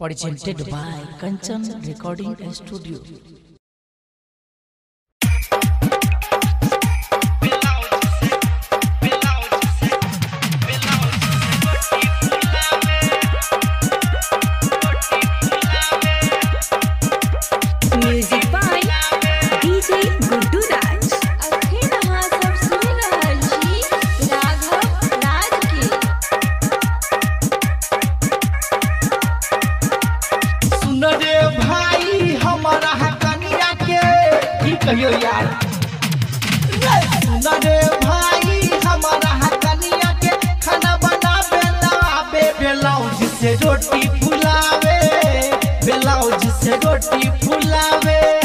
presented by Kanchan Recording Studio. रोटी फुलावे blouse से रोटी फुलावे।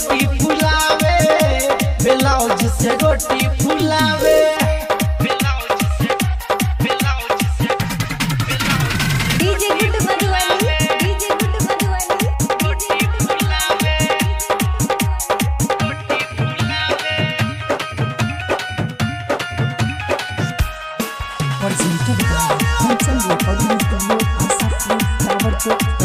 रोटी फुलावे ब्लाउज से रोटी फुलावे Thank you.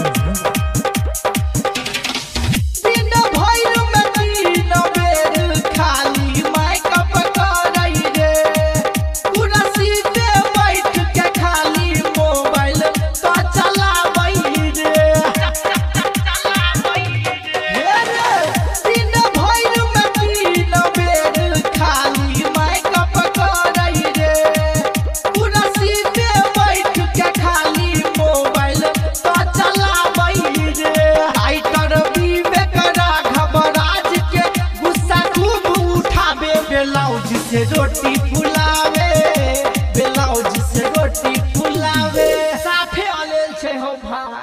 बेलाउज से रोटी फुलावे बेलाउज से रोटी फुलावे। साफे आले छे हो भाई।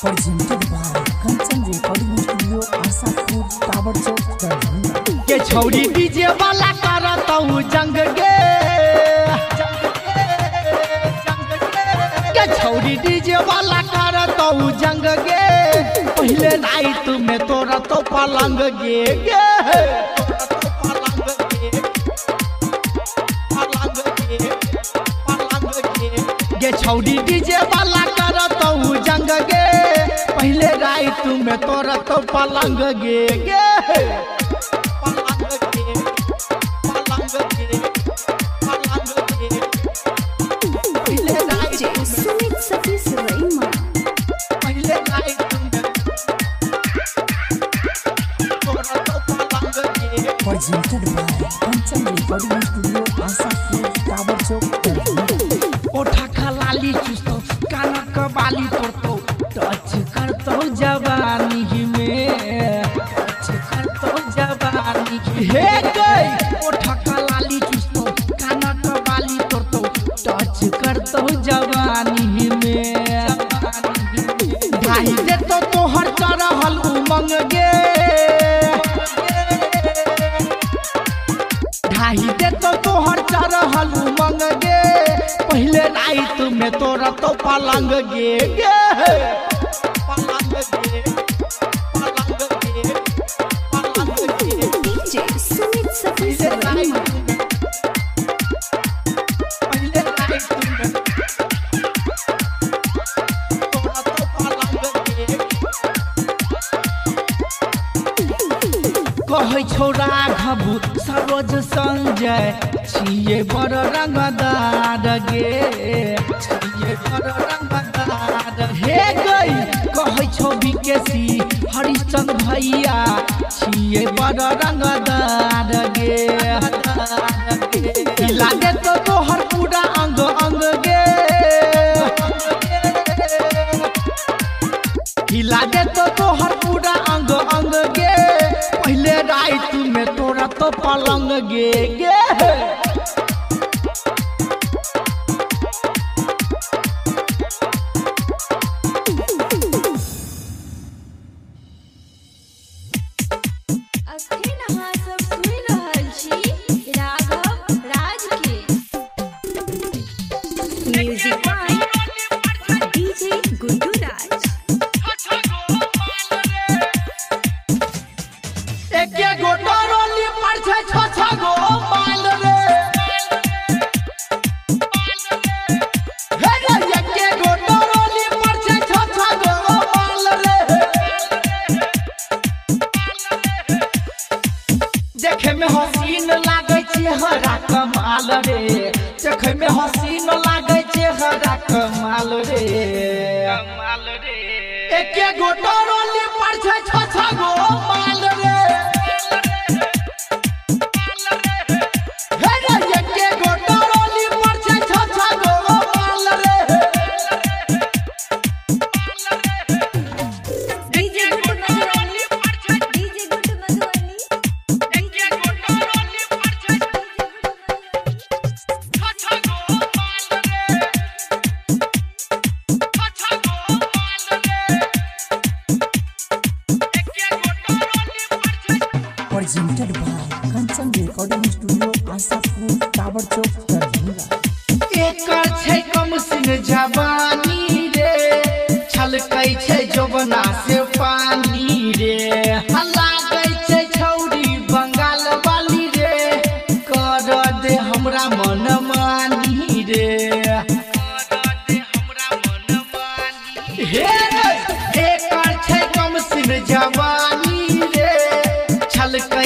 Presented by Kanchan recording studio Asha food tower Chowk Darbhanga. के छौरी डीजे वाला करत हूँ जंग गे के छौरी डीजे वाला करता हूँ जंग गे पहले नाइट में तोरा तो पलंग गे गे छौड़ी डीजे वाला करत जंग गे। पहले रात में तोरत पलंग गे गे। में तोरा तो पलंग गे गे कहै छौ राघव, सरोज संजय छिए बड़ रंगदार गे। छिए बड़ रंगदार हे गई कहै छौ विकेसी, हरिश्चंद्र भैया छिए बड़ रंगदार गे। लागे तो तोहर पूरा अंग अंग गे। तो पलंग गे गे में हसीन लागे छै हरा कमाल रे। देखे में हसीन लागे छै हरा कमाल रे। कमाल रे। एके गो रोली पर छै छ छ गो माल रे। presented by Kanchan Recording Studio, Asapur, Tower Chowk, Darbhanga. एकर छै कम सिन जवानी रे छलकै छै जवना से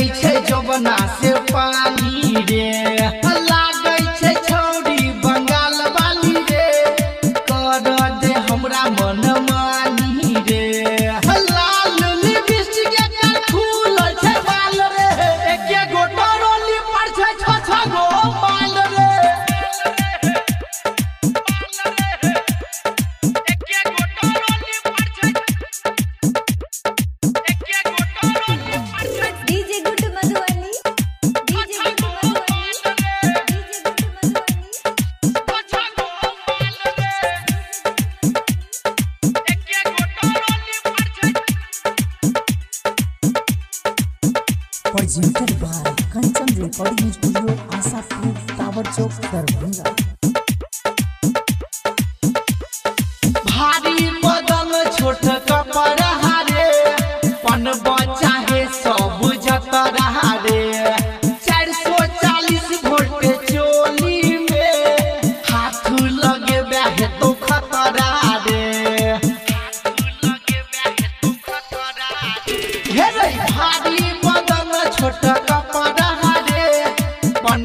छै बना से पानी रे। Presented by Kanchan recording studio Asha tower Chowk Darbhanga पन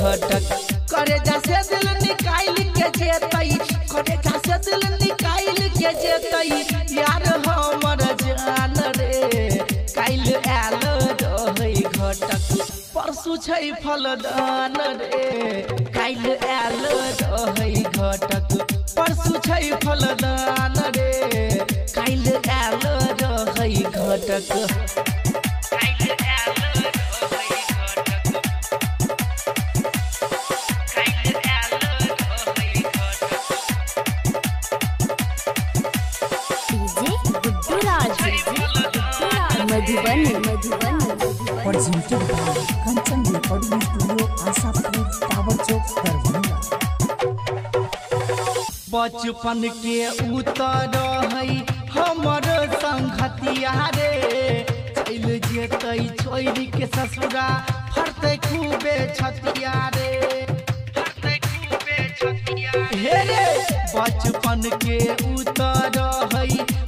घटक करे जा से दिल निकाल के जेतै करे जा से दिल निकाल के जेतई। यार हमर जान रे, काइल आयल रहै घटक। परसु छै फलदान रे, काइल आयल रहै घटक। परसु छै फलदान रे, काइल आयल रहै घटक। बचपन के उतर है हमर संगतिया रे चल जेतै छोड़ के ससुरा फरतै खूबे छतिया रे रे! बचपन के उतर है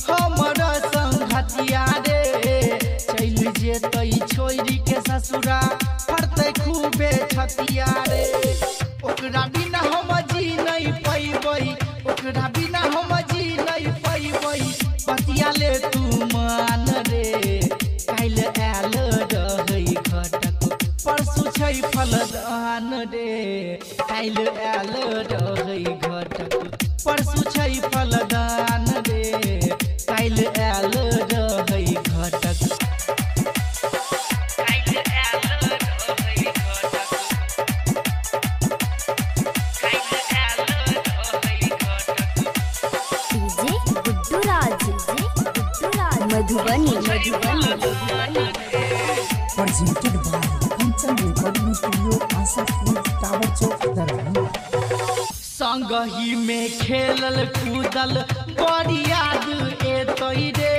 हमर संगतिया रे चल जेतै छोड़ के ससुरा फरतै खूबे छतिया रे ले तू मान रे कल आयल रहै घटक। परसु छै फलदान रे कल आयल रहै घटक। परसु छै फलदान खेलल कूदल बड़ी याद एतई रे।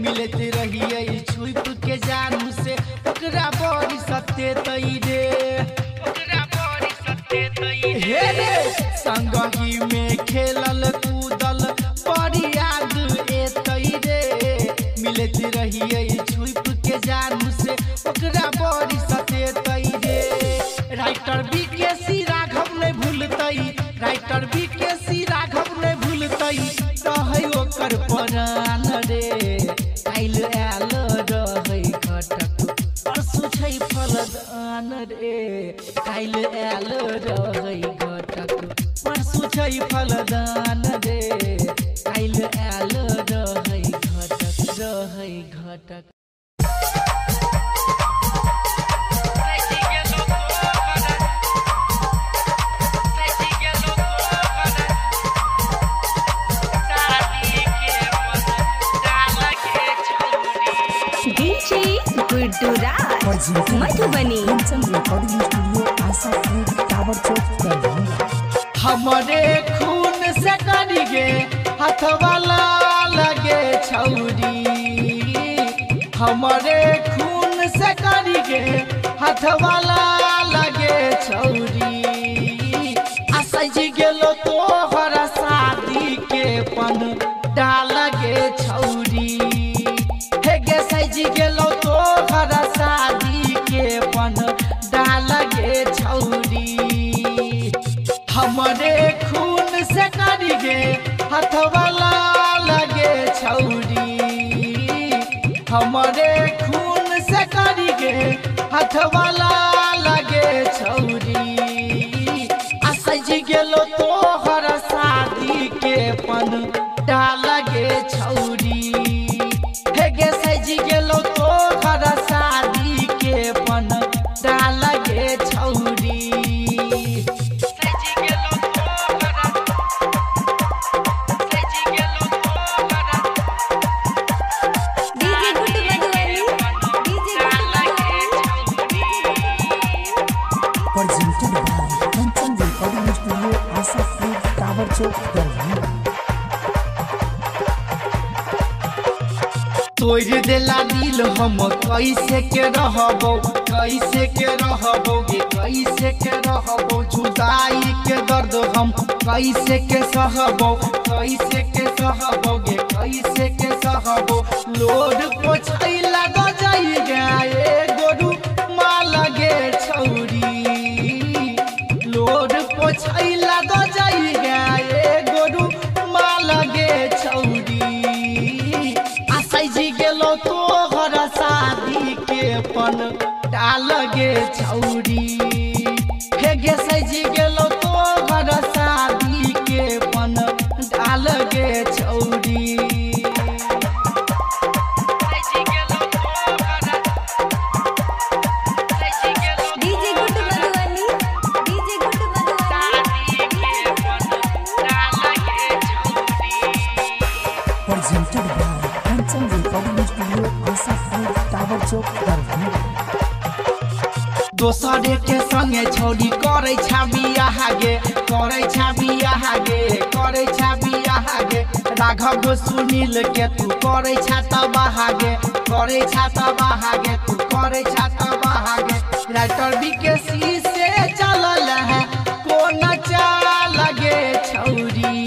मिलत रहिए छुप के जानू से, ओकरा बड़ी सत्य तई रे। काइल आयल रहै घटक परसु छै फलदान रे काइल आयल रहै घटक रहै घटक हमारे खून से कनिगे हाथ लगे छौरी। हमारे खून से कनिगे हाथ वाला हथवाला लगे छौरी। आ सज गेलो तोहर हम कैसे के रहबो, कैसे के रहबो गे, कैसे के रहबो, जुदाई के दर्द हम कैसे के सहबो, कैसे के सहबो गे, कैसे के सहबो, लोड पोछै राघव सुनील के, तू करे छाता बहागे, करे छाता बहागे, तू करे छाता बहागे। राइटर बी के सी से चलल है को नचा लगे छौरी।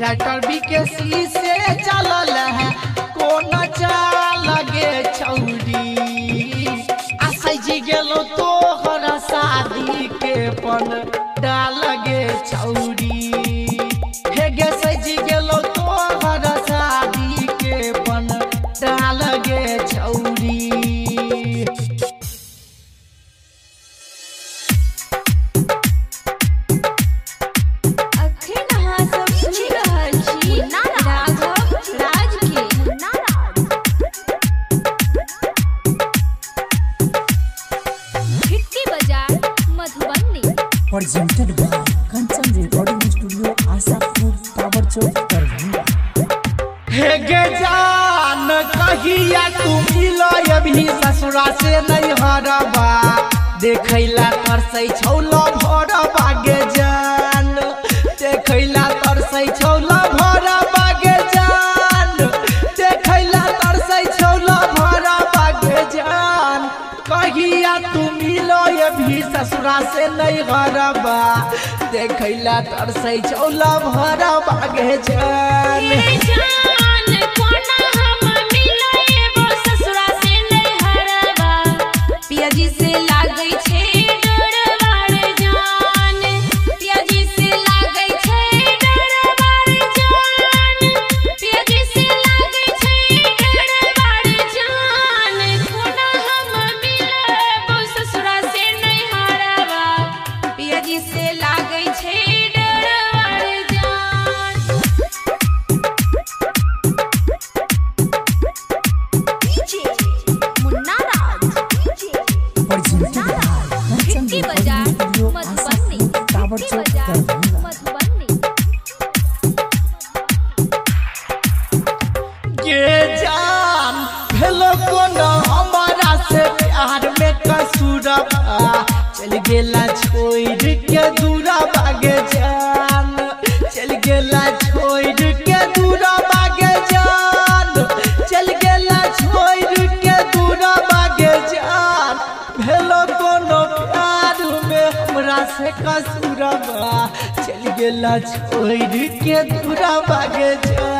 राइटर बी के सी से चलल तरसै छौ लभर बागे जान। देखैला तरसै छौ लभर बागे जान। देखैला तरसै छौ लभर बागे जान। कहिया तू मिलो ये भी ससुरा से नहीं घरबा देखैला तरसै छौ लभर बागे जान। जी से लागै छै से कसुरबा चल गया छोड़ के दूरा बागे जा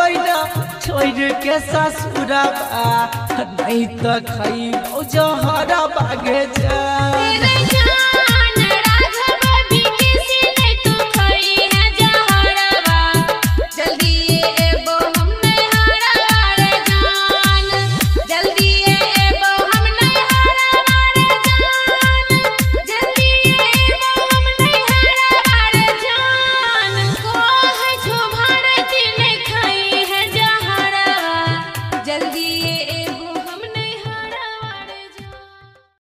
बैना छोड़ के ससुरबा नहीं तो खई जहरा बागे जा।